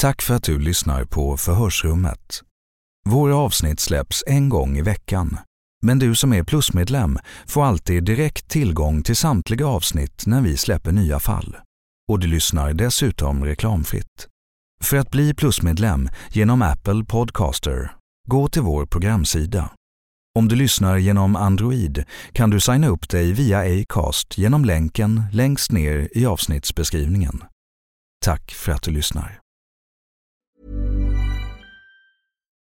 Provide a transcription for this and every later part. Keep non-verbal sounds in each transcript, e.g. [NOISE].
Tack för att du lyssnar på Förhörsrummet. Våra avsnitt släpps en gång i veckan. Men du som är plusmedlem får alltid direkt tillgång till samtliga avsnitt när vi släpper nya fall. Och du lyssnar dessutom reklamfritt. För att bli plusmedlem genom Apple Podcaster, gå till vår programsida. Om du lyssnar genom Android kan du signa upp dig via Acast genom länken längst ner i avsnittsbeskrivningen. Tack för att du lyssnar.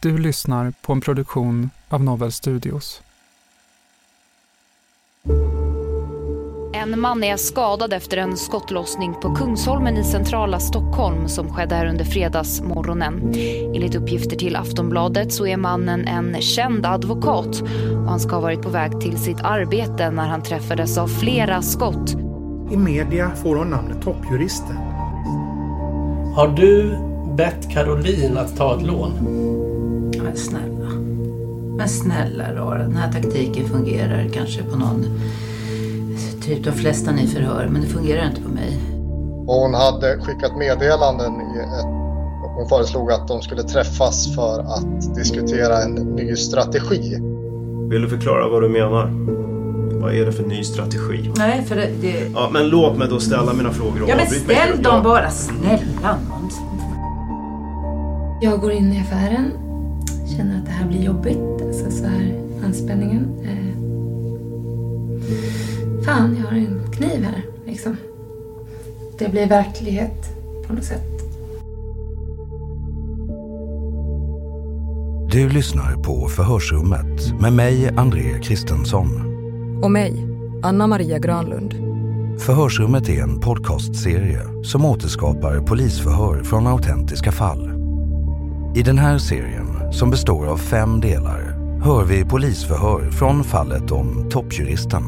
Du lyssnar på en produktion av Novel Studios. En man är skadad efter en skottlossning på Kungsholmen i centrala Stockholm som skedde här under fredagsmorgonen. Enligt uppgifter till Aftonbladet så är mannen en känd advokat och han ska ha varit på väg till sitt arbete när han träffades av flera skott. I media får hon namnet toppjuristen. Har du bett Caroline att ta ett lån? Men snälla. Men snälla rara, den här taktiken fungerar kanske på någon, typ de flesta ni förhör, men det fungerar inte på mig. Hon hade skickat meddelanden i ett hon föreslog att de skulle träffas för att diskutera en ny strategi. Vill du förklara vad du menar? Vad är det för ny strategi? Nej, för det... det... Ja, men låt mig då ställa mina frågor och Ja, men ställ dem bara, snälla nån. Jag går in i affären, känner att det här blir jobbigt, alltså så här anspänningen. Eh, fan, jag har en kniv här, liksom. Det blir verklighet på något sätt. Du lyssnar på Förhörsrummet med mig, André Kristensson. Och mig, Anna Maria Granlund. Förhörsrummet är en podcastserie som återskapar polisförhör från autentiska fall. I den här serien, som består av fem delar, hör vi polisförhör från fallet om toppjuristen.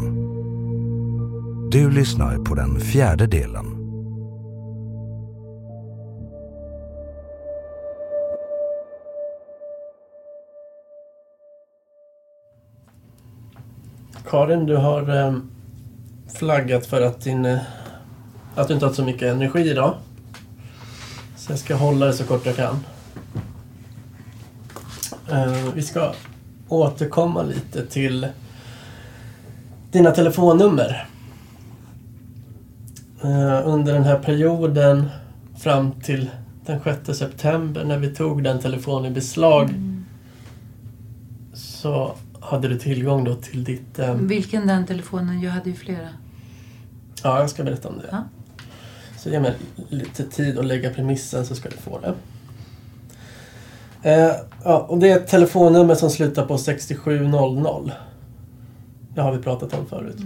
Du lyssnar på den fjärde delen. Karin, du har ehm, flaggat för att, din, eh, att du inte har så mycket energi idag. Så jag ska hålla det så kort jag kan. Eh, vi ska återkomma lite till dina telefonnummer. Eh, under den här perioden fram till den 6 september när vi tog den telefonen i beslag så hade du tillgång då till ditt... Eh, Vilken den telefonen? Jag hade ju flera. ja, jag ska berätta om det. Ja. Så ge mig lite tid att lägga premissen så ska du få det. Eh, ja, och det är ett telefonnummer som slutar på 6700. Det har vi pratat om förut.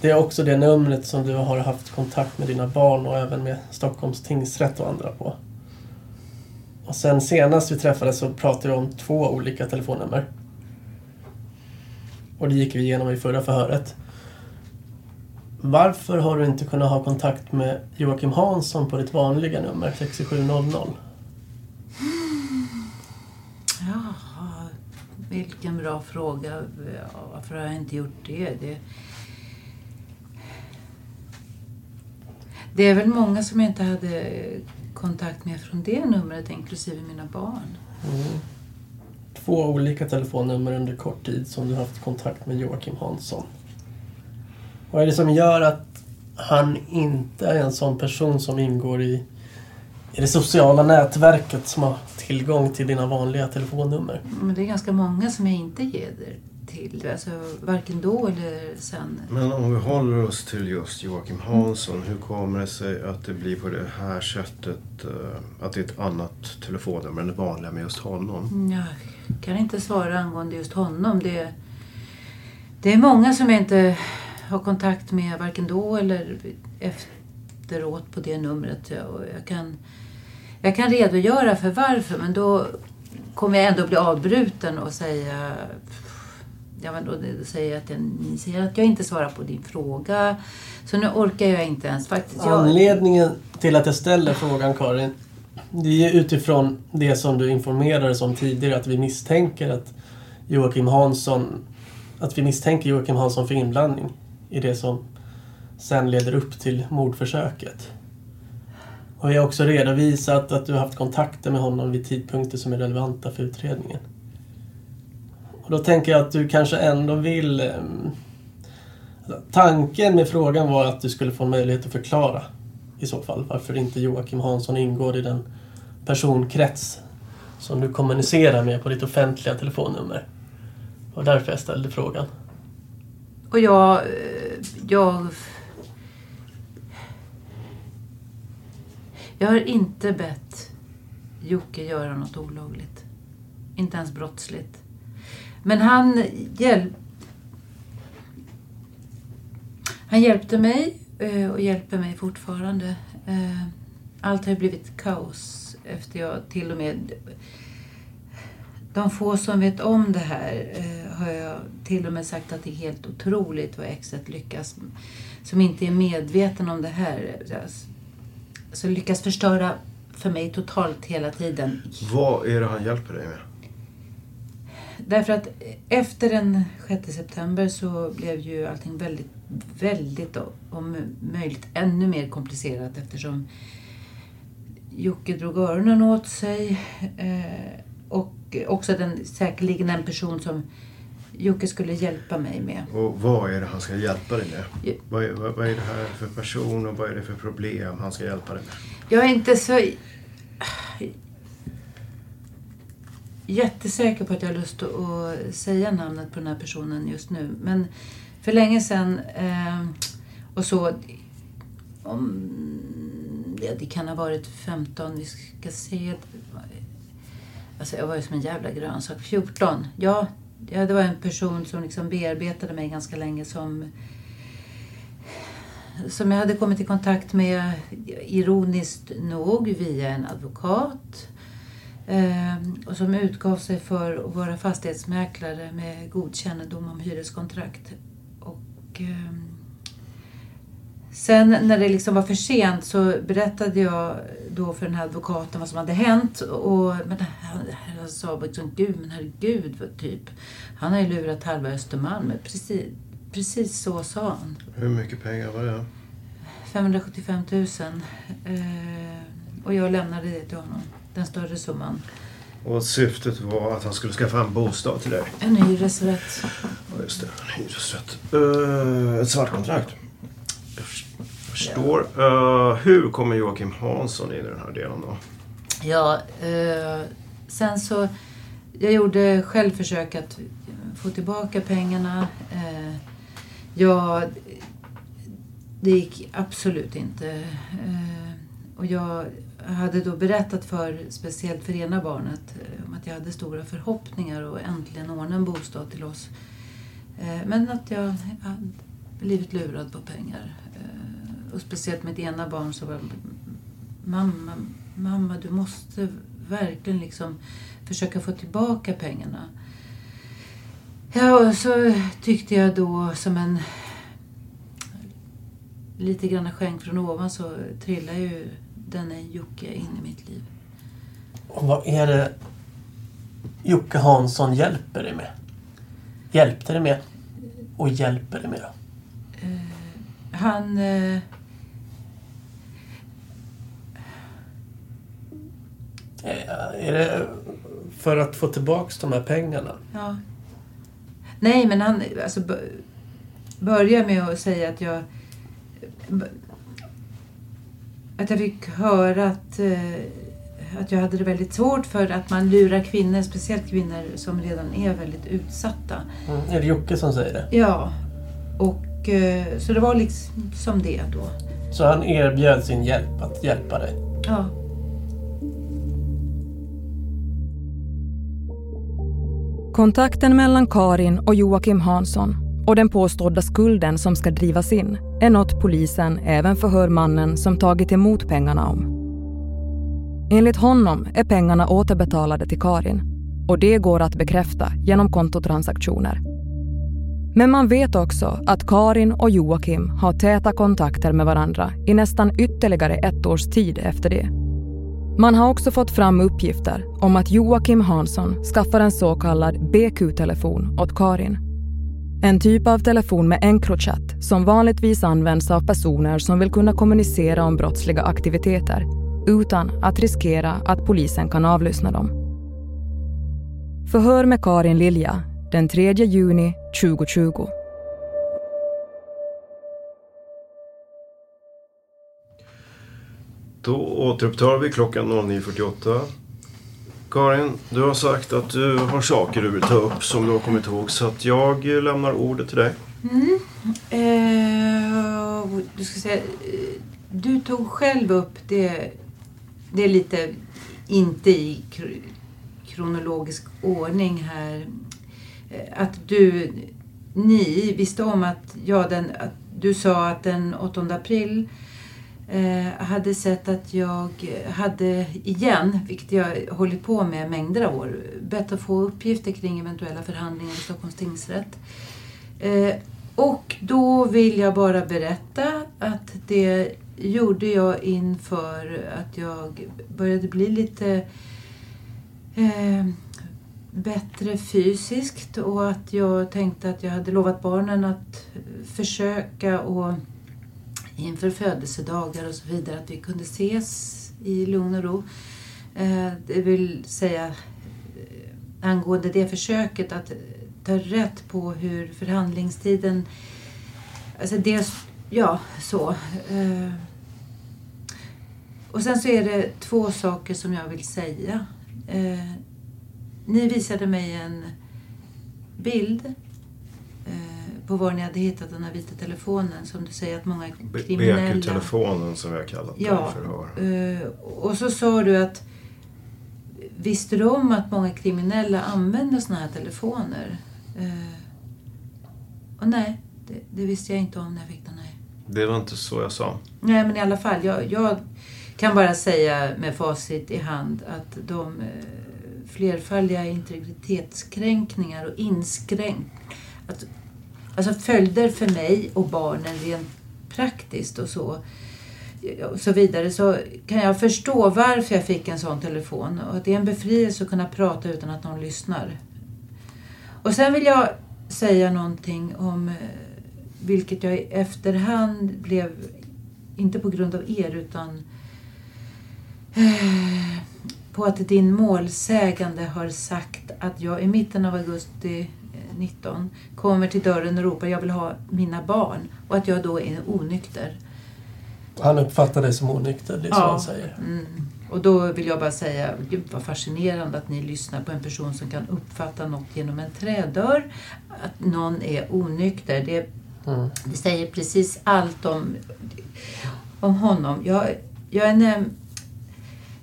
Det är också det numret som du har haft kontakt med dina barn och även med Stockholms tingsrätt och andra på. Och sen senast vi träffades så pratade vi om två olika telefonnummer. Och det gick vi igenom i förra förhöret. Varför har du inte kunnat ha kontakt med Joakim Hansson på ditt vanliga nummer 6700? Ja, vilken bra fråga. Varför har jag inte gjort det? det? Det är väl många som jag inte hade kontakt med från det numret, inklusive mina barn. Mm. Två olika telefonnummer under kort tid som du har haft kontakt med Joakim Hansson. Vad är det som gör att han inte är en sån person som ingår i, i det sociala nätverket som har tillgång till dina vanliga telefonnummer? Men det är ganska många som jag inte ger det till. Alltså, varken då eller sen. Men om vi håller oss till just Joakim Hansson. Hur kommer det sig att det blir på det här sättet? eh, Att det är ett annat telefonnummer än det vanliga med just honom? Jag kan inte svara angående just honom. Det, det är många som jag inte har kontakt med varken då eller efteråt på det numret. Och jag, kan, jag kan redogöra för varför men då kommer jag ändå bli avbruten och säga Ja, men då säger jag att jag, ni säger att jag inte svarar på din fråga. Så nu orkar jag inte ens faktiskt. Jag, Anledningen till att jag ställer frågan Karin, det är utifrån det som du informerades om tidigare att vi misstänker att Joakim Hansson att vi misstänker Joakim Hansson för inblandning i det som sen leder upp till mordförsöket. Och vi har också redovisat att du har haft kontakter med honom vid tidpunkter som är relevanta för utredningen. Och då tänker jag att du kanske ändå vill... Eh, alltså, tanken med frågan var att du skulle få en möjlighet att förklara i så fall varför inte Joakim Hansson ingår i den personkrets som du kommunicerar med på ditt offentliga telefonnummer. Det var därför jag ställde frågan. Och jag... Eh, jag... Jag har inte bett Jocke göra något olagligt. Inte ens brottsligt. Men han hjälp... Han hjälpte mig eh, och hjälper mig fortfarande. Eh, allt har blivit kaos efter jag till och med... De få som vet om det här eh, har jag till och med sagt att det är helt otroligt vad exet lyckas. Som inte är medveten om det här. Alltså, så lyckas förstöra för mig totalt hela tiden. Vad är det han hjälper dig med? Därför att efter den 6 september så blev ju allting väldigt, väldigt om möjligt ännu mer komplicerat eftersom Jocke drog öronen åt sig. Eh, och också den, säkerligen den person som Jocke skulle hjälpa mig med. Och vad är det han ska hjälpa dig med? Vad, är, vad, vad är det här för person och vad är det för problem han ska hjälpa dig med? Jag är inte så jättesäker på att jag har lust att säga namnet på den här personen just nu. Men för länge sedan eh, och så... Om, ja, det kan ha varit 15, vi ska se. Alltså jag var ju som en jävla grönsak. 14, ja ja det var en person som liksom bearbetade mig ganska länge som som jag hade kommit i kontakt med, ironiskt nog, via en advokat. Eh, och som utgav sig för att vara fastighetsmäklare med god kännedom om hyreskontrakt. Och, eh, sen när det liksom var för sent så berättade jag då för den här advokaten vad som hade hänt. Och, men han, han sa liksom, gud men herregud, vad typ. Han har ju lurat halva Östermalm. Precis, precis så sa han. Hur mycket pengar var det? 575 000. Eh, och jag lämnade det till honom den större summan. Och syftet var att han skulle skaffa en bostad till dig? En hyresrätt. Ja, just det. En hyresrätt. Uh, ett svartkontrakt. Jag förstår. Uh, hur kommer Joakim Hansson in i den här delen då? Ja, uh, sen så... Jag gjorde själv försök att få tillbaka pengarna. Eh, uh, jag... Det gick absolut inte. och jag hade då berättat för, speciellt för ena barnet, om att jag hade stora förhoppningar och äntligen ordna en bostad till oss. Men att jag hade blivit lurad på pengar. Eh, och speciellt mitt ena barn så var mamma, mamma du måste verkligen liksom försöka få tillbaka pengarna. Ja, och så tyckte jag då som en lite grann skänk från ovan så trillar ju denne Jocke in i mitt liv. Och vad är det Jocke Hansson hjälper dig med? Hjälpte dig med? Och hjälper dig med då? Han... Eh, Är det för att få tillbaks de här pengarna? ja. Nej, men han alltså, börjar med att säga att jag... Att jag fick höra att, eh, att jag hade det väldigt svårt för att man lurar kvinnor, speciellt kvinnor som redan är väldigt utsatta. Mm. Är det Jocke som säger det? Ja, och eh, så det var liksom som det då. Så han erbjöd sin hjälp att hjälpa dig? Ja. Kontakten mellan Karin och Joakim Hansson och den påstådda skulden som ska drivas in är något polisen även förhör mannen som tagit emot pengarna om. Enligt honom är pengarna återbetalade till Karin och det går att bekräfta genom kontotransaktioner. Men man vet också att Karin och Joakim har täta kontakter med varandra i nästan ytterligare ett års tid efter det. Man har också fått fram uppgifter om att Joakim Hansson skaffar en så kallad BQ-telefon åt Karin. En typ av telefon med Encrochat som vanligtvis används av personer som vill kunna kommunicera om brottsliga aktiviteter utan att riskera att polisen kan avlyssna dem. Förhör med Karin Lilja den 3 juni 2020. Då återupptar vi klockan 09.48. Karin, du har sagt att du har saker du vill ta upp som du har kommit ihåg så att jag lämnar ordet till dig. Mm. Eh, du ska säga, eh, du tog själv upp det, det är lite inte i kr- kronologisk ordning här. Eh, att du, ni visste om att, ja, den, att du sa att den 8 april Eh, hade sett att jag hade igen, vilket jag hållit på med mängder av år, bett att få uppgifter kring eventuella förhandlingar i Stockholms tingsrätt. Eh, och då vill jag bara berätta att det gjorde jag inför att jag började bli lite eh, bättre fysiskt och att jag tänkte att jag hade lovat barnen att försöka och inför födelsedagar och så vidare att vi kunde ses i lugn och ro. Eh, det vill säga eh, angående det försöket att ta rätt på hur förhandlingstiden... Alltså det, ja, så. Eh. Och sen så är det två saker som jag vill säga. Ni visade mig en bild på var ni hade hittat den här vita telefonen som du säger att många kriminella... BQ-telefonen som vi har kallat den Ja, för. eh, och så sa du att visste du om att många kriminella använder såna här telefoner? Eh, och nej, det, det visste jag inte om när jag fick den här. Det var inte så jag sa. Nej, men i alla fall. Jag, jag kan bara säga med facit i hand att de eh, flerfaldiga integritetskränkningar och inskränk... Att, alltså följder för mig och barnen rent praktiskt och så och så vidare så kan jag förstå varför jag fick en sån telefon och att det är en befrielse att kunna prata utan att någon lyssnar. Och sen vill jag säga någonting om eh, vilket jag i efterhand blev, inte på grund av er utan eh, på att din målsägande har sagt att jag i mitten av augusti 19 kommer till dörren och ropar jag vill ha mina barn och att jag då är onykter. Han uppfattar dig som onykter, det är så Ja. han säger. Mm. Och då vill jag bara säga, gud vad fascinerande att ni lyssnar på en person som kan uppfatta något genom en trädörr. Att någon är onykter. Det, Mm. det säger precis allt om, om honom. Jag, jag, är näm,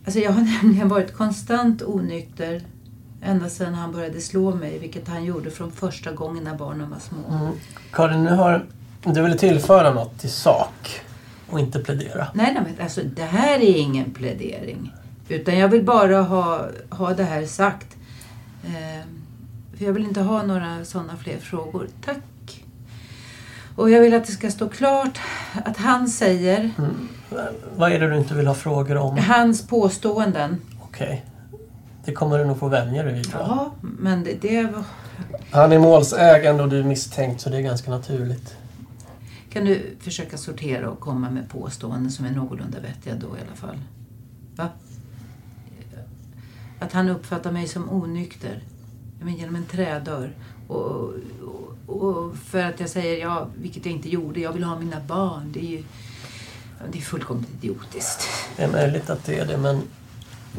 alltså jag har [LAUGHS] nämligen varit konstant onykter ända sedan han började slå mig, vilket han gjorde från första gången när barnen var små. Mm. Karin, nu har du ville tillföra något till sak och inte plädera. Nej, nej, men alltså det här är ingen plädering. Utan jag vill bara ha, ha det här sagt. Eh, för jag vill inte ha några sådana fler frågor. Tack. Och jag vill att det ska stå klart att han säger... Mm. Vad är det du inte vill ha frågor om? Hans påståenden. Okej. Okay. Det kommer du nog få vänja dig vid. Ja, men det, det var... Han är målsägande och du är misstänkt så det är ganska naturligt. Kan du försöka sortera och komma med påståenden som är någorlunda vettiga då i alla fall? Va? Att han uppfattar mig som onykter. Men genom en trädörr. Och, och, och, för att jag säger ja, vilket jag inte gjorde, jag vill ha mina barn. Det är ju det är fullkomligt idiotiskt. Det är möjligt att det är det, men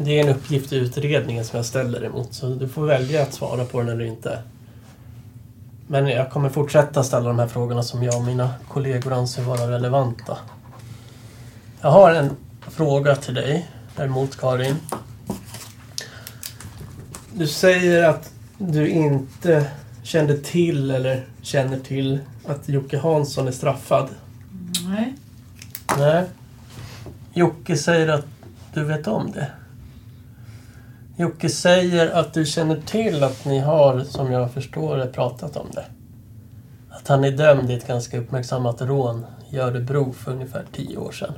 det är en uppgift i utredningen som jag ställer emot. Så du får välja att svara på den eller inte. Men jag kommer fortsätta ställa de här frågorna som jag och mina kollegor anser vara relevanta. Jag har en fråga till dig däremot, Karin. Du säger att du inte kände till eller känner till att Jocke Hansson är straffad. Nej. Nej. Jocke säger att du vet om det. Jocke säger att du känner till att ni har, som jag förstår det, pratat om det. Att han är dömd i ett ganska uppmärksammat rån i Örebro för ungefär tio år sedan.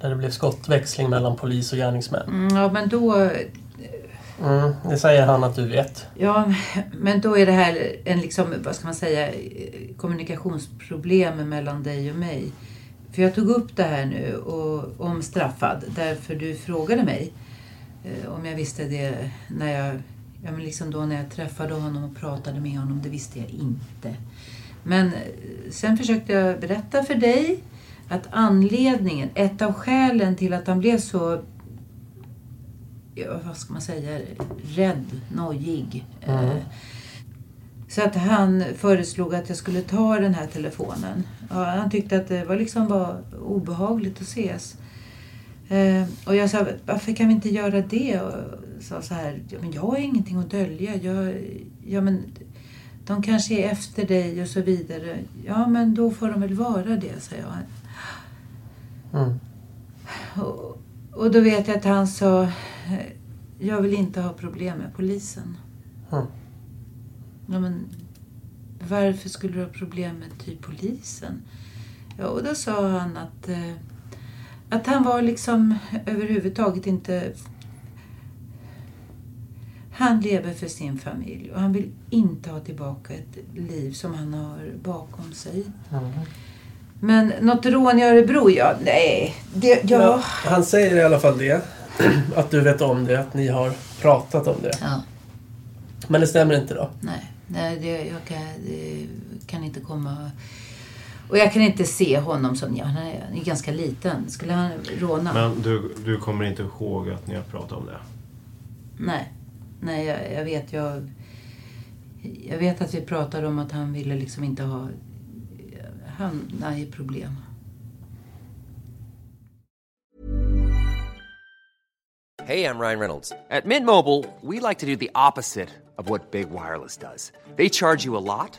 Där det blev skottväxling mellan polis och gärningsmän. Mm, ja, men då... Mm, det säger han att du vet. Ja, men då är det här en liksom, vad ska man säga, kommunikationsproblem mellan dig och mig. För jag tog upp det här nu och, om straffad därför du frågade mig om jag visste det när jag, ja, men liksom då när jag träffade honom och pratade med honom. Det visste jag inte. Men eh, sen försökte jag berätta för dig att anledningen, ett av skälen till att han blev så ja, vad ska man säga, rädd, nojig. Mm. Eh, så att han föreslog att jag skulle ta den här telefonen. Ja, han tyckte att det var liksom var obehagligt att ses. Eh, och jag sa, varför kan vi inte göra det? Och sa så här, men jag har ingenting att dölja. Jag, ja, men de kanske är efter dig och så vidare. Ja, men då får de väl vara det, sa jag. Mm. Och, och då vet jag att han sa, jag vill inte ha problem med polisen. Mm. Ja, men varför skulle du ha problem med typ polisen? Ja, och då sa han att, eh, att han var liksom överhuvudtaget inte... Han lever för sin familj och han vill inte ha tillbaka ett liv som han har bakom sig. Mm. Men något rån i Örebro, ja, nej. Det, ja. ja. Han säger i alla fall det. [CLEARS THROAT] Att du vet om det, att ni har pratat om det. Ja. Men det stämmer inte då? Nej, nej det, jag kan, det kan inte komma... Och jag kan inte se honom som... Ja, han är ganska liten. Skulle han råna? Men du, du kommer inte ihåg att ni har pratat om det? Nej. Nej, jag, jag vet. Jag, jag vet att vi pratade om att han ville liksom inte ha... Hamna i problem. Hey, I'm Ryan Reynolds. At Mint Mobile, we like to do the opposite of what Big Wireless does. They charge you a lot,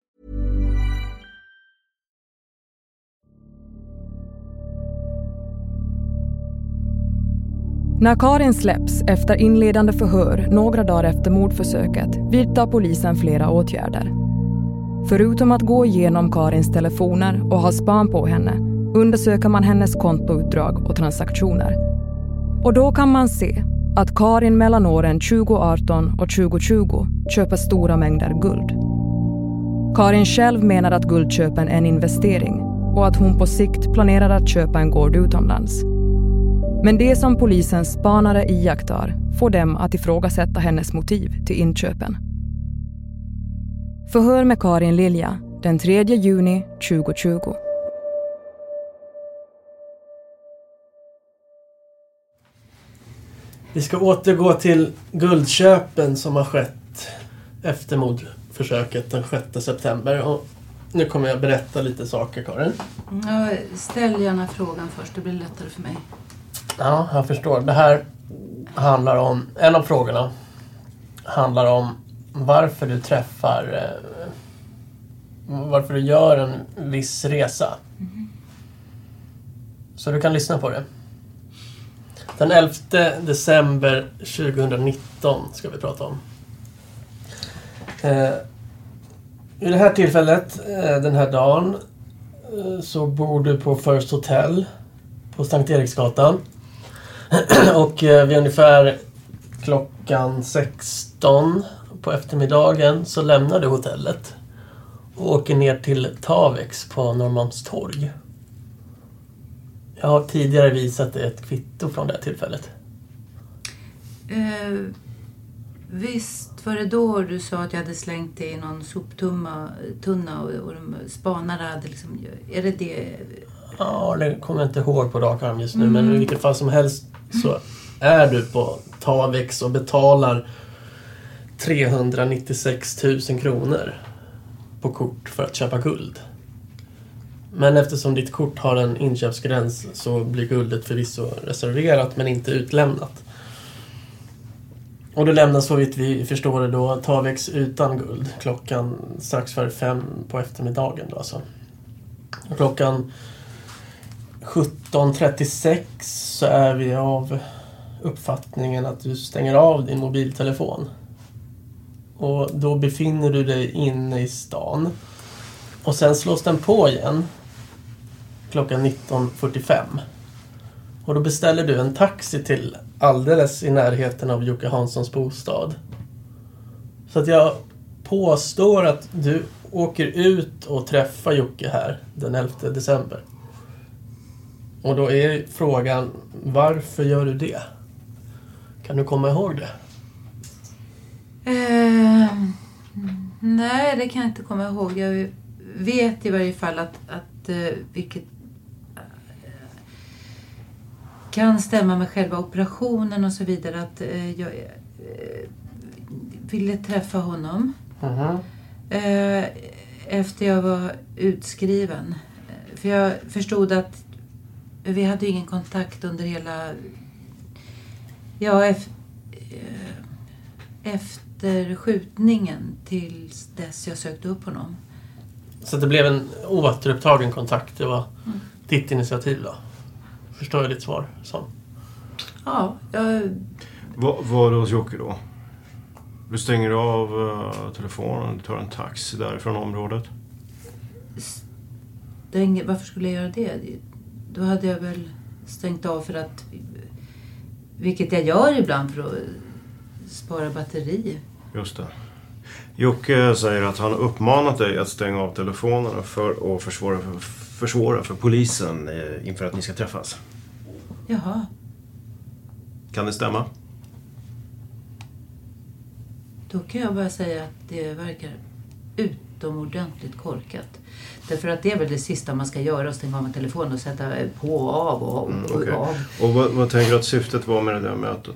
När Karin släpps efter inledande förhör några dagar efter mordförsöket vidtar polisen flera åtgärder. Förutom att gå igenom Karins telefoner och ha span på henne undersöker man hennes kontoutdrag och transaktioner. Och då kan man se att Karin mellan åren 2018 och 2020 köper stora mängder guld. Karin själv menar att guldköpen är en investering och att hon på sikt planerar att köpa en gård utomlands. Men det som polisens spanare iakttar får dem att ifrågasätta hennes motiv till inköpen. Förhör med Karin Lilja den 3 juni 2020. Vi ska återgå till guldköpen som har skett efter mordförsöket den 6 september. Och nu kommer jag berätta lite saker, Karin. Ja, ställ gärna frågan först, det blir lättare för mig. Ja, jag förstår. Det här handlar om, en av frågorna handlar om varför du träffar, eh, varför du gör en viss resa. Så du kan lyssna på det. Den 11 december 2019 ska vi prata om. Eh, vid det här tillfället, eh, den här dagen, eh, så bor du på First Hotel på Sankt Eriksgatan. [CLEARS THROAT] och eh, vid ungefär klockan 16 på eftermiddagen så lämnar du hotellet och åker ner till Tavex på Norrmalmstorg. Jag har tidigare visat dig ett kvitto från det här tillfället. Eh, visst var det då du sa att jag hade slängt det i någon soptunna tunna och, och de spanare hade liksom... Är det det? Ja, det kommer jag inte ihåg på rak arm just nu Mm. men i vilket fall som helst så är du på Tavex och betalar 396 000 kronor på kort för att köpa guld. Men eftersom ditt kort har en inköpsgräns så blir guldet förvisso reserverat men inte utlämnat. Och det lämnas så vitt vi förstår det då Tavex utan guld klockan strax före fem på eftermiddagen då alltså. Och klockan 17.36 så är vi av uppfattningen att du stänger av din mobiltelefon. Och då befinner du dig inne i stan. Och sen slås den på igen klockan 19.45. Och då beställer du en taxi till alldeles i närheten av Jocke Hanssons bostad. Så att jag påstår att du åker ut och träffar Jocke här den 11 december. Och då är frågan, varför gör du det? Kan du komma ihåg det? Eh, nej, det kan jag inte komma ihåg. Jag vet i varje fall att, att eh, vilket kan stämma med själva operationen och så vidare att eh, jag eh, ville träffa honom. Mhm. Eh, efter jag var utskriven. Eh, För jag förstod att vi hade ingen kontakt under hela... Ja, ef, eh, efter skjutningen tills dess jag sökte upp honom. Så det blev en återupptagen kontakt. Det var Mm. ditt initiativ då? Förstår jag ditt svar som? Ja, jag, Var, var du hos Jocke då? Du stänger av eh, telefonen, du tar en taxi därifrån området. stäng, varför skulle jag göra det? Då hade jag väl stängt av för att... Vilket jag gör ibland för att spara batteri. Just det. Jocke säger att han uppmanat dig att stänga av telefonerna för att försvåra för, försvåra för polisen eh, inför att ni ska träffas. Jaha. Kan det stämma? Då kan jag bara säga att det verkar utomordentligt korkat. Därför att det är väl det sista man ska göra, att stänga av en telefon och sätta på och av och, och, Mm, och okej. av. Och vad, vad tänker du att syftet var med det där mötet?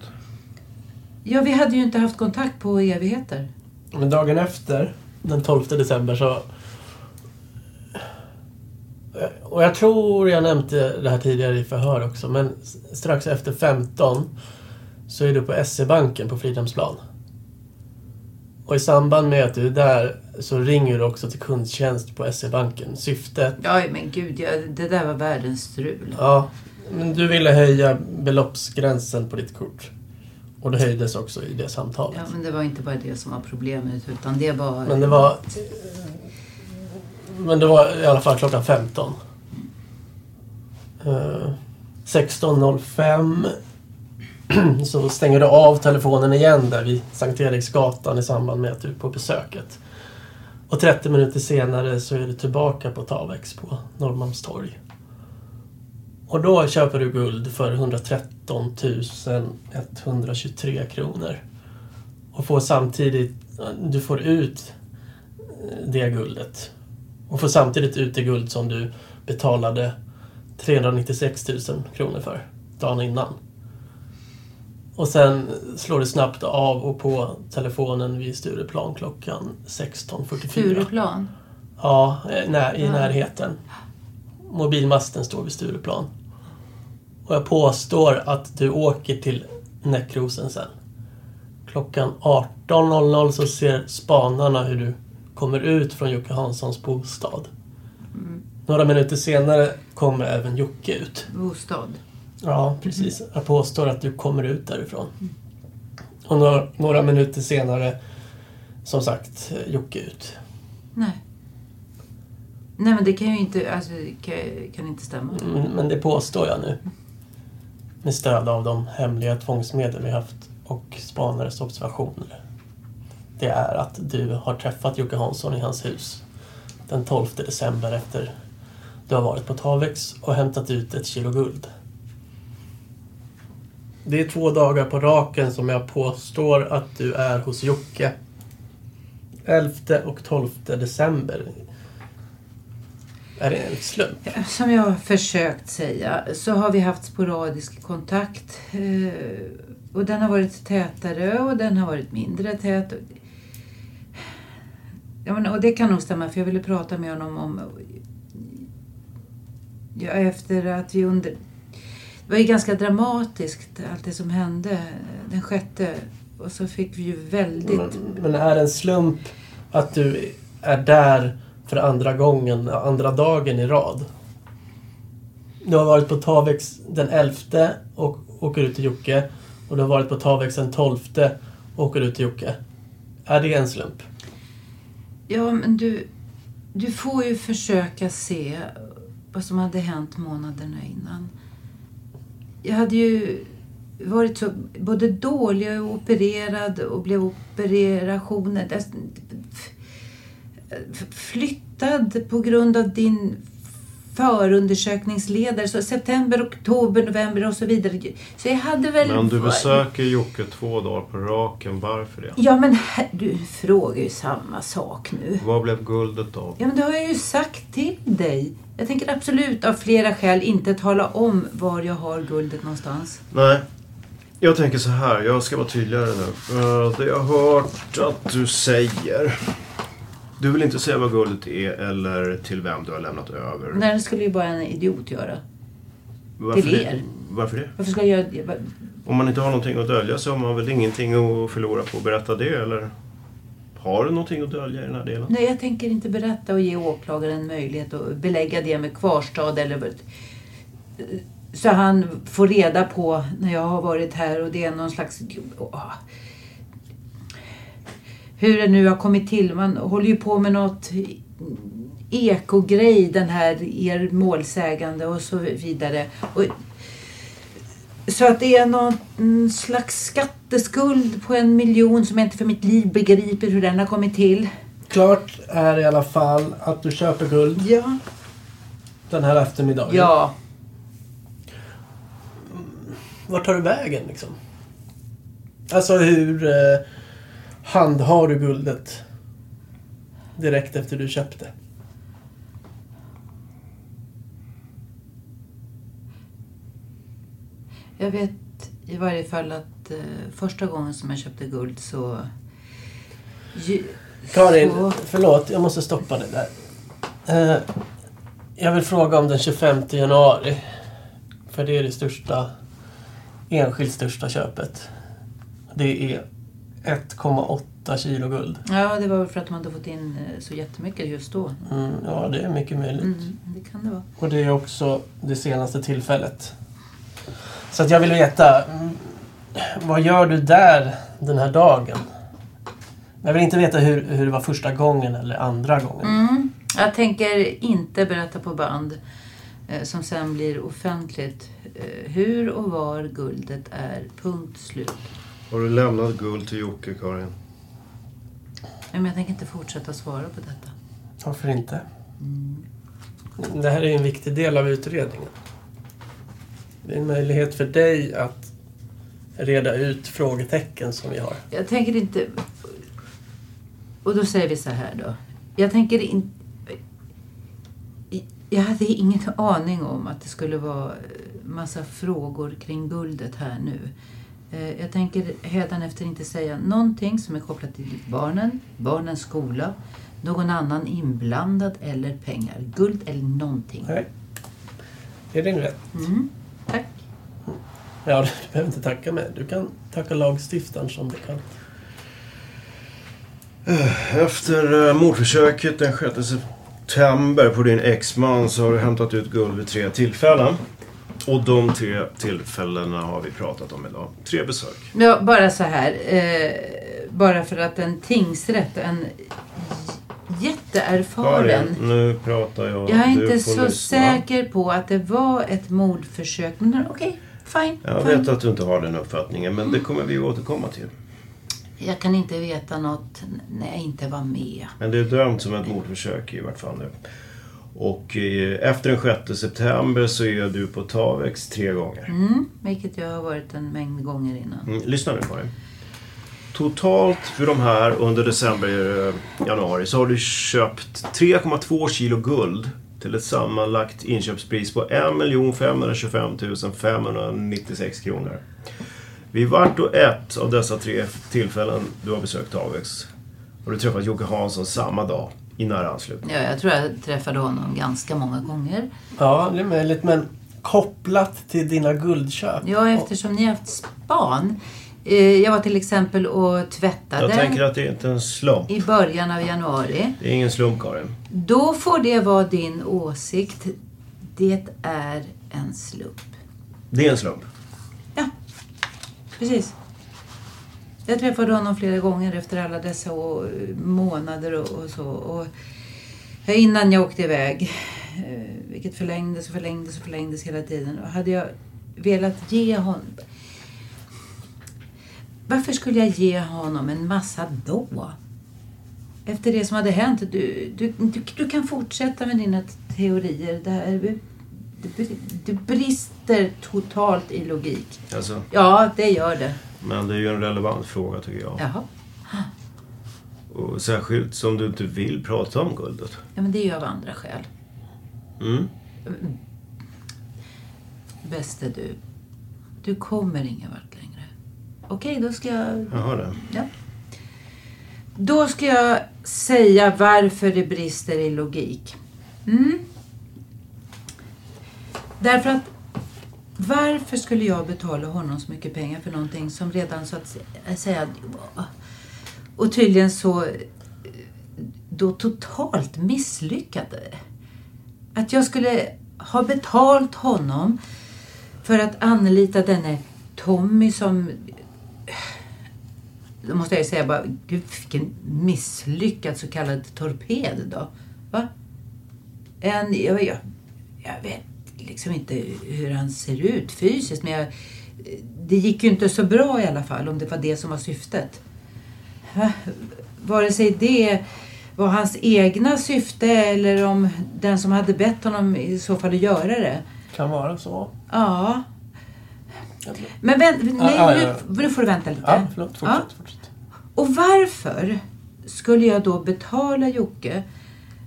Ja, vi hade ju inte haft kontakt på evigheter. Men dagen efter, den 12 december, så... Och jag tror jag nämnde det här tidigare i förhör också, men strax efter 15 så är du på SE-banken på Fridhemsplan. Och i samband med att du är där så ringer du också till kundtjänst på SE-banken. Syftet... Ja, men gud, ja, det där var världens strul. Ja, men du ville höja beloppsgränsen på ditt kort. Och det höjdes också i det samtalet. Ja, men det var inte bara det som var problemet, utan det var... Men det var... Men det var i alla fall klockan 15. Eh, 16.05 [CLEARS THROAT] så stänger du av telefonen igen där vid Sankt Eriksgatan i samband med att du är på besöket. Och 30 minuter senare så är du tillbaka på Tavex på Norrmalmstorg. Och då köper du guld för 113 123 kronor. Och får samtidigt, du får ut eh, det guldet. Och får samtidigt ut det guld som du betalade 396 000 kronor för dagen innan. Och sen slår du snabbt av och på telefonen vid Stureplan klockan 16.44. Stureplan? Ja, eh, när, i Ja. närheten. Mobilmasten står vid Stureplan. Och jag påstår att du åker till Näckrosen sen. Klockan 18.00 så ser spanarna hur du kommer ut från Jocke Hanssons bostad. Några minuter senare kommer även Jocke ut. Bostad. Ja, precis. Jag påstår att du kommer ut därifrån. Och några, några minuter senare, som sagt, Jocke ut. Nej. Nej, men det kan ju inte, alltså, kan, kan inte stämma. Mm, Men det påstår jag nu. Med stöd av de hemliga tvångsmedel vi haft och spanares observationer. Det är att du har träffat Jocke Hansson i hans hus den 12 december efter du har varit på Tavex och hämtat ut ett kilo guld. Det är två dagar på raken som jag påstår att du är hos Jocke. 11 och 12 december. Är det en slump? Som jag har försökt säga så har vi haft sporadisk kontakt. Eh, och den har varit tätare och den har varit mindre tät. Ja, men, och det kan nog stämma för jag ville prata med honom om... Ja, efter att vi under... Det var ju ganska dramatiskt allt det som hände den sjätte. Och så fick vi ju väldigt... Men, men är det en slump att du är där för andra gången, andra dagen i rad? Du har varit på Tavex den 11 och åker ut till Jocke. Och du har varit på Tavex den 12 och åker ut till Jocke. Är det en slump? Ja, men du, du får ju försöka se vad som hade hänt månaderna innan. Jag hade ju varit så både dålig och opererad och blev operationer. f- Flyttad på grund av din förundersökningsledare. Så september, oktober, november och så vidare. Så jag hade väl... Men du besöker Jocke två dagar på raken. Varför det? Ja men du frågar ju samma sak nu. Vad blev guldet av? Ja men det har jag ju sagt till dig. Jag tänker absolut av flera skäl inte tala om var jag har guldet någonstans. Nej. Jag tänker så här. Jag ska vara tydligare nu. Eh, Det jag har hört att du säger. Du vill inte säga vad guldet är eller till vem du har lämnat över. Nej, det skulle ju bara en idiot göra. Varför till det? er. Varför det? Varför ska jag göra det? Om man inte har någonting att dölja så har man väl ingenting att förlora på att berätta det eller? Har du någonting att dölja i den här delen? Nej, jag tänker inte berätta och ge åklagaren möjlighet att belägga det med kvarstad eller så han får reda på när jag har varit här och det är någon slags... Åh. Hur det nu har kommit till. Man håller ju på med något ekogrej, den här er målsägande och så vidare. Och, så att det är någon slags skatteskuld på en miljon som jag inte för mitt liv begriper hur den har kommit till. Klart är i alla fall att du köper guld Ja. den här eftermiddagen. Ja. Vart tar du vägen liksom? Alltså hur eh, handhar du guldet direkt efter du köpte? Jag vet i varje fall att eh, första gången som jag köpte guld så... Ju, Karin, så- förlåt, jag måste stoppa dig där. Eh, jag vill fråga om den 25 januari. För det är det största, enskilt största köpet. Det är 1,8 kilo guld. Ja, det var väl för att man inte fått in eh, så jättemycket just då. Mm, ja, det är mycket möjligt. Mm, det kan det vara. Och det är också det senaste tillfället. Så att jag vill veta, mm, vad gör du där den här dagen? Jag vill inte veta hur, hur det var första gången eller andra gången. Mm. Jag tänker inte berätta på band eh, som sen blir offentligt eh, hur och var guldet är. Punkt slut. Har du lämnat guld till Jocke, Karin? Men jag tänker inte fortsätta svara på detta. Varför inte? Det här är en viktig del av utredningen. Det är en möjlighet för dig att reda ut frågetecken som vi har. Jag tänker inte... Och då säger vi så här då. Jag tänker inte... Jag hade ingen aning om att det skulle vara massa frågor kring guldet här nu. Eh, Jag tänker hädanefter inte säga någonting som är kopplat till barnen, barnens skola, någon annan inblandad eller pengar. Guld eller någonting. Nej. Det är din rätt. Mm. Ja, du behöver inte tacka mig. Du kan tacka lagstiftaren som bekant. Efter eh, mordförsöket den 6 september på din exman så har du hämtat ut guld vid tre tillfällen. Och de tre tillfällena har vi pratat om idag. Tre besök. Ja, bara så här. Eh, bara för att en tingsrätt, en jätteerfaren... Karin, nu pratar jag. Jag är Du inte så lyssna. säker på att det var ett mordförsök. Men okej, fine. Jag fine. vet att du inte har den uppfattningen, men det kommer vi återkomma till. Jag kan inte veta något när jag inte var med. Men det är dömt som ett mordförsök i vart fall nu. Och eh, efter den 6 september så är du på Tavex tre gånger. Mm, vilket jag har varit en mängd gånger innan. Mm, lyssna nu Karin. Totalt för de här under december, eh, januari så har du köpt 3,2 kilo guld till ett sammanlagt inköpspris på 1 525 596 kronor. Vid vart och ett av dessa tre tillfällen du har besökt Tavex har du träffat Jocke Hansson samma dag i nära anslutning. Ja, jag tror jag träffade honom ganska många gånger. Ja, det är möjligt. Men kopplat till dina guldköp. Ja, eftersom ni har haft span. Eh, Jag var till exempel och tvättade Jag tänker att det är inte en slump. i början av januari. Det är ingen slump Karin. Då får det vara din åsikt. Det är en slump. Det är en slump. Precis. Jag träffade honom flera gånger efter alla dessa månader och, så. Och ja, innan jag åkte iväg, eh, vilket förlängdes och förlängdes och förlängdes hela tiden. Hade jag velat ge honom... Varför skulle jag ge honom en massa då? Efter det som hade hänt. Du, du, du, du kan fortsätta med dina teorier. Det, här, det, det brister totalt i logik. Alltså, Ja, det gör det. men det är ju en relevant fråga tycker jag. Jaha. Och särskilt som du inte vill prata om guldet. Ja, men det är ju av andra skäl. Mm. Bäste du, du kommer ingen vart Okej, då ska jag... Jaha det. Ja. Då ska jag säga varför det brister i logik. Mm. Därför att varför skulle jag betala honom så mycket pengar för någonting som redan så att säga och tydligen så eh, då totalt misslyckade. Att jag skulle ha betalt honom för att anlita denne Tommy som då måste jag ju säga bara, gud vilken misslyckad så kallad torped då. Va? En, jag, jag, jag vet liksom inte hur han ser ut fysiskt men jag, det gick ju inte så bra i alla fall om det var det som var syftet. Va? Vare sig det var hans egna syfte eller om den som hade bett honom i så fall att göra det. Kan vara så. Ja. Men vänt, nej, ja, ja. Nu, nu får du vänta lite. Ja, förlåt. Fortsätt. fortsätt. Och varför skulle jag då betala Jocke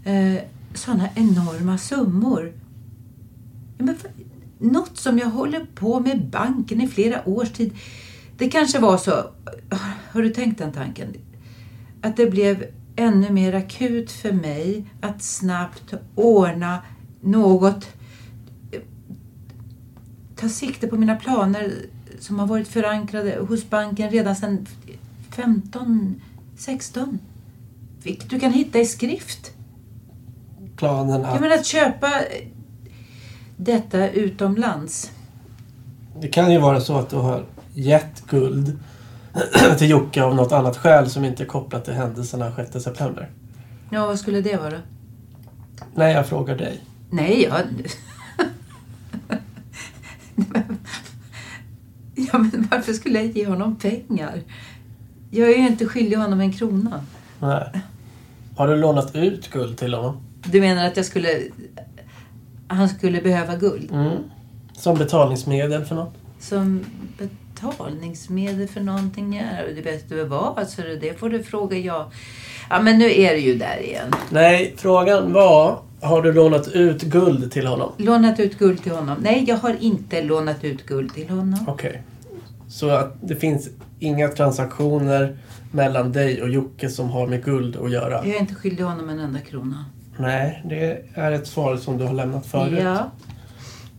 eh, sådana enorma summor? Ja, men för, något som jag håller på med banken i flera års tid. Det kanske var så, har du tänkt den tanken? Att det blev ännu mer akut för mig att snabbt ordna något ta sikte på mina planer som har varit förankrade hos banken redan sedan 15, 16. Vilket du kan hitta i skrift. Planen att... Jag menar att köpa detta utomlands. Det kan ju vara så att du har gett guld [CLEARS THROAT] till Jocke av något annat skäl som inte är kopplat till händelserna 6 september. Ja, vad skulle det vara? Nej, jag frågar dig. Nej, jag... [LAUGHS] ja, men varför skulle jag ge honom pengar? Jag är ju inte skyldig honom en krona. Nej. Har du lånat ut guld till honom? Du menar att jag skulle... Han skulle behöva guld? Mm. Som betalningsmedel för något? Som betalningsmedel för någonting? Det vet du vad, så det får du fråga jag. Ja, men nu är det ju där igen. Nej, frågan var har du lånat ut guld till honom? Lånat ut guld till honom? Nej, jag har inte lånat ut guld till honom. Okej. Okay. Så att det finns inga transaktioner mellan dig och Jocke som har med guld att göra? Jag är inte skyldig honom en enda krona. Nej, det är ett svar som du har lämnat förut. Ja.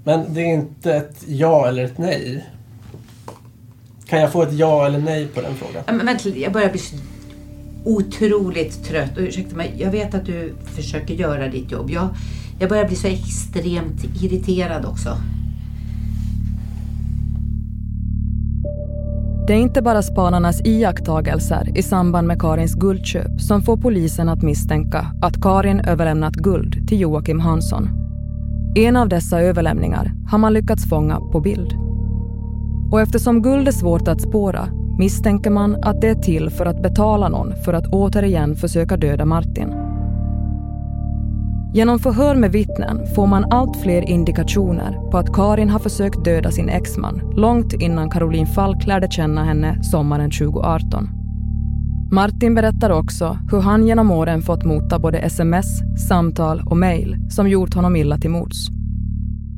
Men det är inte ett ja eller ett nej. Kan jag få ett ja eller nej på den frågan? Men vänta jag börjar bli otroligt trött. Och ursäkta mig, jag vet att du försöker göra ditt jobb. Jag, jag börjar bli så extremt irriterad också. Det är inte bara spanarnas iakttagelser i samband med Karins guldköp som får polisen att misstänka att Karin överlämnat guld till Joakim Hansson. En av dessa överlämningar har man lyckats fånga på bild. Och eftersom guld är svårt att spåra misstänker man att det är till för att betala någon för att återigen försöka döda Martin. Genom förhör med vittnen får man allt fler indikationer på att Karin har försökt döda sin exman långt innan Caroline Falk lärde känna henne sommaren 2018. Martin berättar också hur han genom åren fått mota både sms, samtal och mejl som gjort honom illa till mods.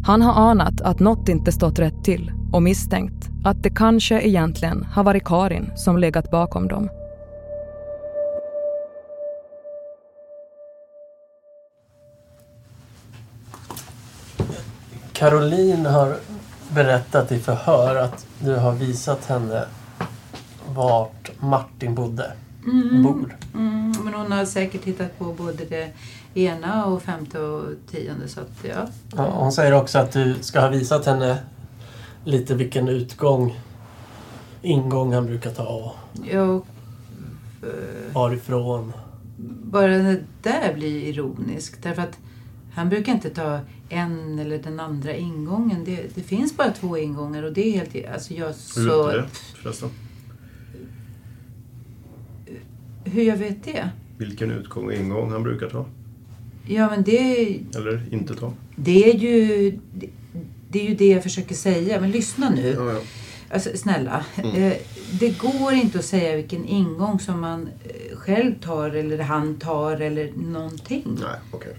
Han har anat att något inte stått rätt till och misstänkt att det kanske egentligen har varit Karin som legat bakom dem. Caroline har berättat i förhör att du har visat henne vart Martin bodde. Mm. Bor. Mm, men hon har säkert hittat på både det ena och femte och tionde. Så att, ja. Ja, hon säger också att du ska ha visat henne lite vilken utgång, ingång han brukar ta och ja, varifrån. Bara det där blir ironiskt. Därför att han brukar inte ta en eller den andra ingången. Det, det finns bara två ingångar och det är helt... Alltså jag så... Hur vet du det förresten? Hur jag vet det? Vilken utgång och ingång han brukar ta? Ja, men det, Eller inte ta? det är ju... Det, det är ju det jag försöker säga. Men lyssna nu. Ja, ja. Alltså, snälla. Mm. Eh, det går inte att säga vilken ingång som man eh, själv tar eller han tar eller någonting. Nej, okej.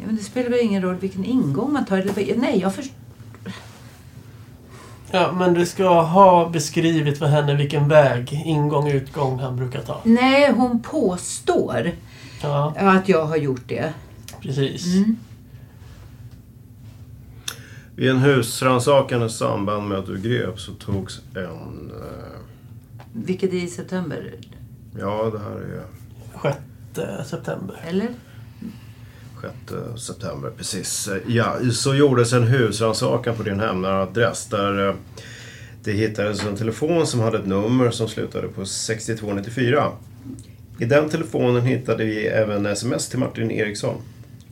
Ja, men det spelar väl ingen roll vilken ingång man tar. Eller, nej, jag förstår. Ja, men du ska ha beskrivit för henne vilken väg, ingång och utgång han brukar ta. Nej, hon påstår Ja, att jag har gjort det. precis. Mm. Vid en husrannsakan i samband med att du greps så togs en... Eh, Vilket är i september. ja, det här är 6 september. Eller? 6 september, precis. Ja, så gjordes en husrannsakan på din hemnära-adress där eh, det hittades en telefon som hade ett nummer som slutade på 6294. I den telefonen hittade vi även sms till Martin Eriksson.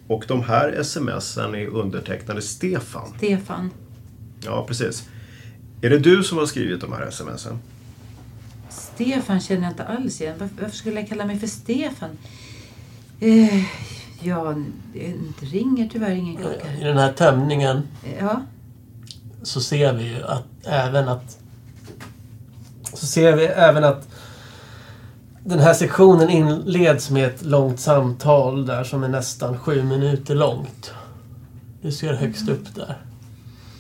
Och de här smsen är undertecknade Stefan. Stefan. Ja, precis. Är det du som har skrivit de här smsen? Stefan känner jag inte alls igen. Varför, varför skulle jag kalla mig för Stefan? Eh, ja, det ringer tyvärr ingen klocka. I den här tömningen Ja. så ser vi ju att även att så ser vi även att den här sektionen inleds med ett långt samtal där som är nästan sju minuter långt. Du ser högst upp där.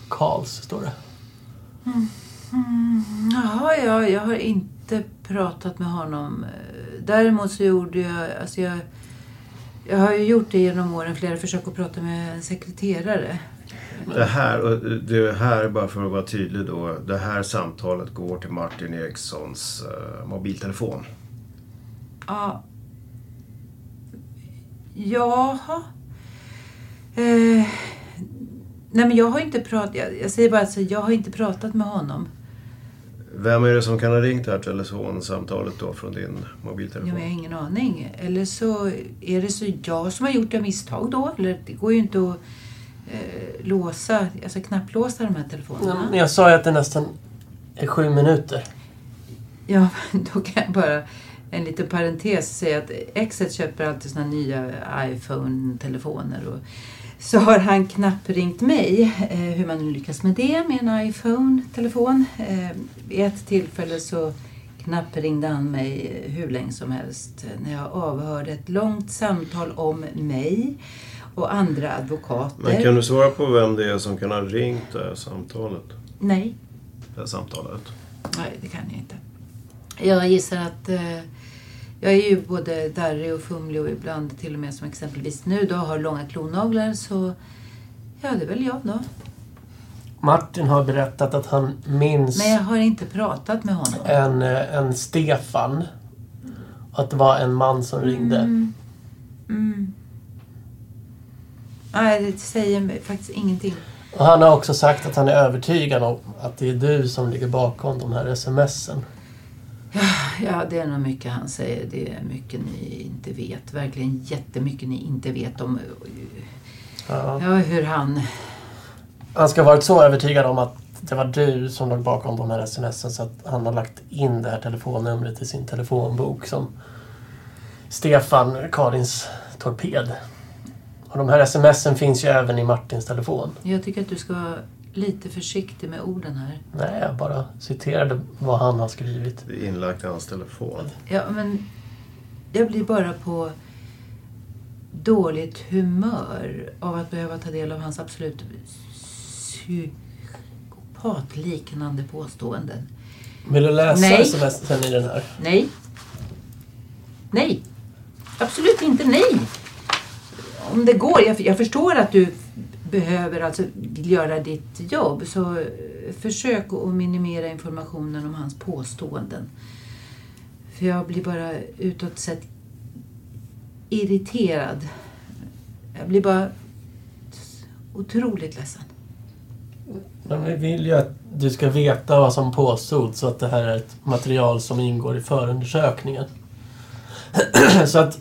Karls står det. Mm. Mm. Jaha, ja, jag har inte pratat med honom. Däremot så gjorde jag... Alltså jag, jag har ju gjort det genom åren, flera försök att prata med en sekreterare. Det här, och det här, bara för att vara tydlig då. Det här samtalet går till Martin Erikssons eh, mobiltelefon. Ja. Jaha. Eh, nej men jag har inte pratat... Jag, jag säger bara att jag har inte pratat med honom. Vem är det som kan ha ringt det här telefonsamtalet då från din Ja, mobiltelefon? jag har ingen aning. Eller så är det så jag som har gjort det misstag då. Eller det går ju inte att eh, låsa, alltså knapplåsa de här telefonerna. Men jag sa ju att det nästan är sju minuter. Ja, [LAUGHS] då kan jag bara en liten parentes säga att exet köper alltid såna nya iPhone-telefoner. Och så har han knappringt mig, eh, hur man nu lyckas med det med en iPhone-telefon. Eh, vid ett tillfälle så knappringde han mig hur länge som helst när jag avhörde ett långt samtal om mig och andra advokater. Men kan du svara på vem det är som kan ha ringt det här samtalet? Nej, Det här samtalet? Nej, det kan jag inte. Jag gissar att eh, jag är ju både darrig och fumlig och ibland till och med som exempelvis nu då har långa klonaglar så ja, det är väl jag då. Martin har berättat att han minns Men jag har inte pratat med honom. en, eh, en Stefan. Att det var en man som ringde. Mm. Mm. Nej, det säger mig faktiskt ingenting. Och han har också sagt att han är övertygad om att det är du som ligger bakom de här smsen. Ja, det är nog mycket han säger. Det är mycket ni inte vet. Verkligen jättemycket ni inte vet om Ja. ja, hur han... Han ska ha varit så övertygad om att det var du som låg bakom de här smsen så att han har lagt in det här telefonnumret i sin telefonbok som Stefan, Karins torped. Och de här smsen finns ju även i Martins telefon. Jag tycker att du ska lite försiktig med orden här. Nej, jag bara citerade vad han har skrivit. Det är inlagt i hans telefon. Ja, men jag blir bara på dåligt humör av att behöva ta del av hans absolut psykopatliknande påståenden. Vill du läsa Nej. smsen i den här? Nej. Nej. Absolut inte nej. Om det går. Jag, jag förstår att du behöver alltså vill göra ditt jobb. Så eh, försök att minimera informationen om hans påståenden. För jag blir bara utåt sett irriterad. Jag blir bara otroligt ledsen. Men vi vill ju att du ska veta vad som påstods så att det här är ett material som ingår i förundersökningen. [CLEARS THROAT] så att...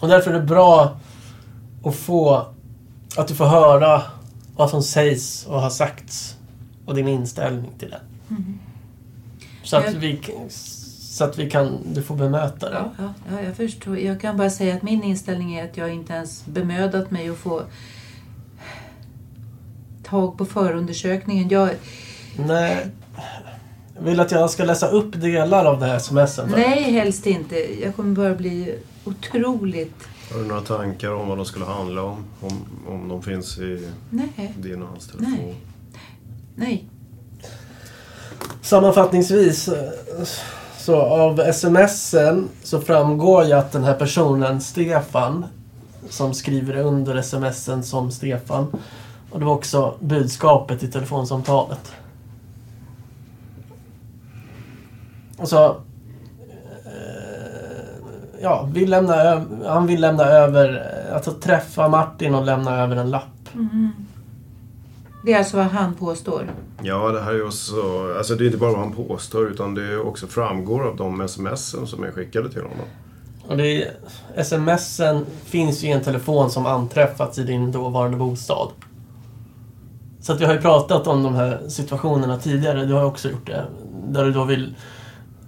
Och därför är det bra att få... Att du får höra vad som sägs och har sagts och din inställning till det. Mm. Så att Jag- vi Så att vi kan, du får bemöta det. Ja, ja, ja, jag förstår. Jag kan bara säga att min inställning är att jag inte ens bemödat mig att få tag på förundersökningen. Jag, Nej. Vill att jag ska läsa upp delar av det här dig? nej, helst inte. Jag kommer bara bli otroligt... Har du några tankar om vad de skulle handla om? Om, om de finns i Nej. din och hans telefon? Nej. Nej. Sammanfattningsvis eh, så av smsen så framgår ju att den här personen Stefan som skriver under smsen som Stefan och det var också budskapet i telefonsamtalet. Och så eh, ja, vill lämna han vill lämna över, alltså träffa Martin och lämna över en lapp. Mm. Det är alltså vad han påstår. Ja, det här är också... Alltså det är inte bara vad han påstår utan det också framgår av de sms som är skickade till honom. Och det är, smsen finns ju i en telefon som anträffats i din dåvarande bostad. Så att vi har ju pratat om de här situationerna tidigare. Du har ju också gjort det. Där du då vill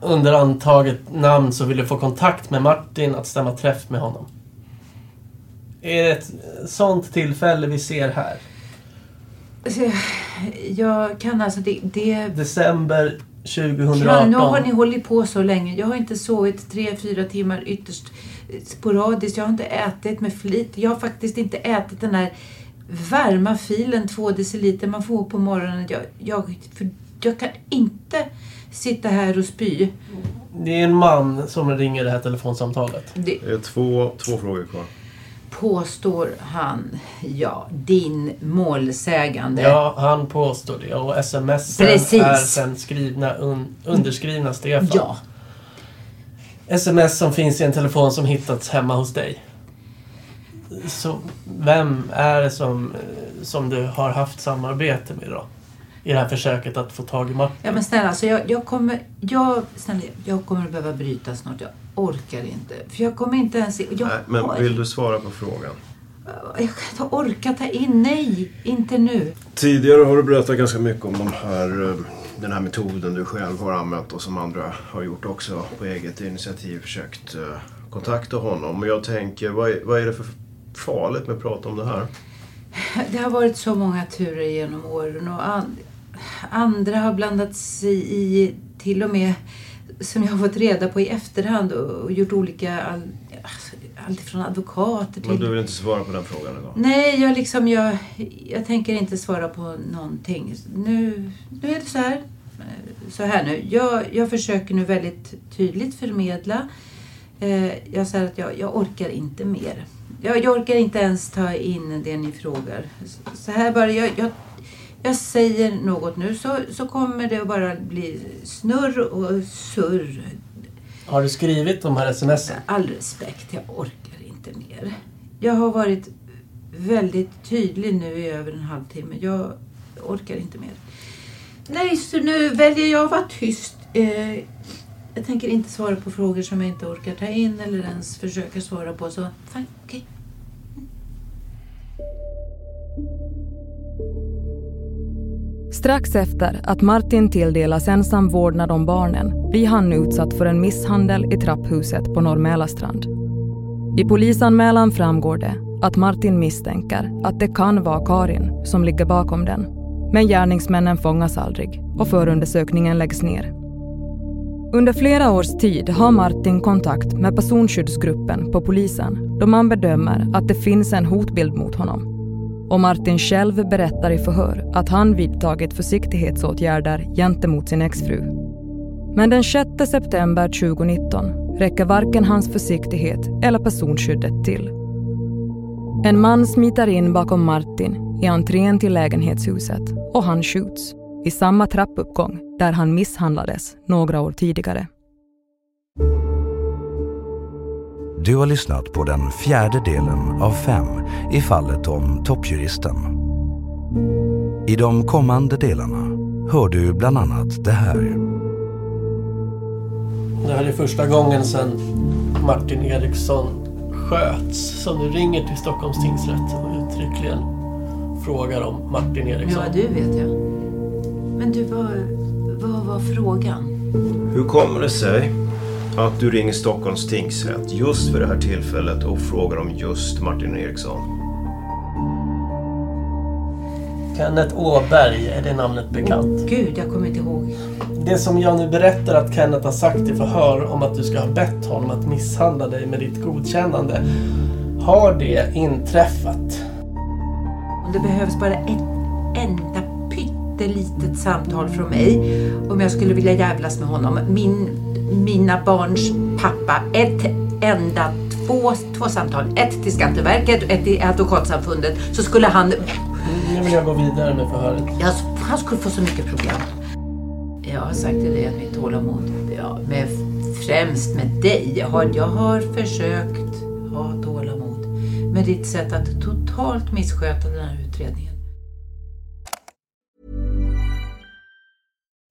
under antaget namn så vill du få kontakt med Martin att stämma träff med honom. Är det ett sånt tillfälle vi ser här? Alltså, Jag kan alltså... Det, det December 2018. kan, nu har ni hållit på så länge. Jag har inte sovit tre, fyra timmar ytterst sporadiskt. Jag har inte ätit med flit. Jag har faktiskt inte ätit den här varma filen, två deciliter man får på morgonen. Jag, jag, jag kan inte sitta här och spy. Det är en man som ringer det här telefonsamtalet. Det Det är två, två frågor kvar. påstår han, ja, din målsägande. Ja, han påstår det. Och sms är sen skrivna un, underskrivna Stefan. Ja. Sms som finns i en telefon som hittats hemma hos dig. Så vem är det som, som du har haft samarbete med då? I det här försöket att få tag i Martin? Ja men snälla, alltså jag, jag kommer... Jag, snälla, jag kommer att behöva bryta snart. Jag orkar inte. För jag kommer inte ens... Jag, Nej, men vill du svara på frågan? jag kan inte orka ta in. Nej, inte nu. Tidigare har du berättat ganska mycket om de här, eh, den här metoden du själv har använt och som andra har gjort också på eget initiativ försökt eh, kontakta honom. Men jag tänker, vad är, vad är det för farligt med att prata om det här? Det har varit så många turer genom åren och andra har blandat sig i till och med som jag har fått reda på i efterhand och, gjort olika all, alltså, allt från advokater till... Men du vill inte svara på den frågan idag? Nej, jag liksom, jag, jag tänker inte svara på någonting. Nu, nu är det så här. Eh, Så här nu. Jag, jag försöker nu väldigt tydligt förmedla. Eh, jag säger att jag, jag orkar inte mer. Jag, jag orkar inte ens ta in det ni frågar. Så här bara, jag, jag, jag säger något nu så, så kommer det bara bli snurr och surr. Har du skrivit de här sms? All respekt, jag orkar inte mer. Jag har varit väldigt tydlig nu i över en halvtimme. Jag orkar inte mer. Nej, så nu väljer jag att vara tyst. Eh, jag tänker inte svara på frågor som jag inte orkar ta in eller ens försöka svara på. Så fine, okej. Strax efter att Martin tilldelas ensam vårdnad om barnen blir han utsatt för en misshandel i trapphuset på Norr I polisanmälan framgår det att Martin misstänker att det kan vara Karin som ligger bakom den. Men gärningsmännen fångas aldrig och förundersökningen läggs ner. Under flera års tid har Martin kontakt med personskyddsgruppen på polisen då man bedömer att det finns en hotbild mot honom. Och Martin själv berättar i förhör att han vidtagit försiktighetsåtgärder gentemot sin exfru. Men den 6 september 2019 räcker varken hans försiktighet eller personskyddet till. En man smiter in bakom Martin i entrén till lägenhetshuset och han skjuts i samma trappuppgång där han misshandlades några år tidigare. Du har lyssnat på den fjärde delen av fem i fallet om toppjuristen. I de kommande delarna hör du bland annat det här. Det här är första gången sedan Martin Eriksson sköts som du ringer till Stockholms tingsrätt och uttryckligen frågar om Martin Eriksson. Ja, du vet jag. Men du, vad, vad var frågan? Hur kommer det sig att du ringer Stockholms tingsrätt just för det här tillfället och frågar om just Martin Eriksson. Kenneth Åberg, är det namnet bekant? Gud, jag kommer inte ihåg. Det som jag nu berättar att Kenneth har sagt i förhör om att du ska ha bett honom att misshandla dig med ditt godkännande. Har det inträffat? Om det behövs bara ett enda pyttelitet samtal från mig om jag skulle vilja jävlas med honom. Min, mina barns pappa. Ett enda, två, två samtal. Ett till Skatteverket och ett till Advokatsamfundet. Så skulle han... Nu vill jag gå vidare med förhöret. Ja, han skulle få så mycket problem. Jag har sagt till dig att mitt tålamod, ja, med, främst med dig. Jag har, jag har försökt ha tålamod med ditt sätt att totalt missköta den här utredningen.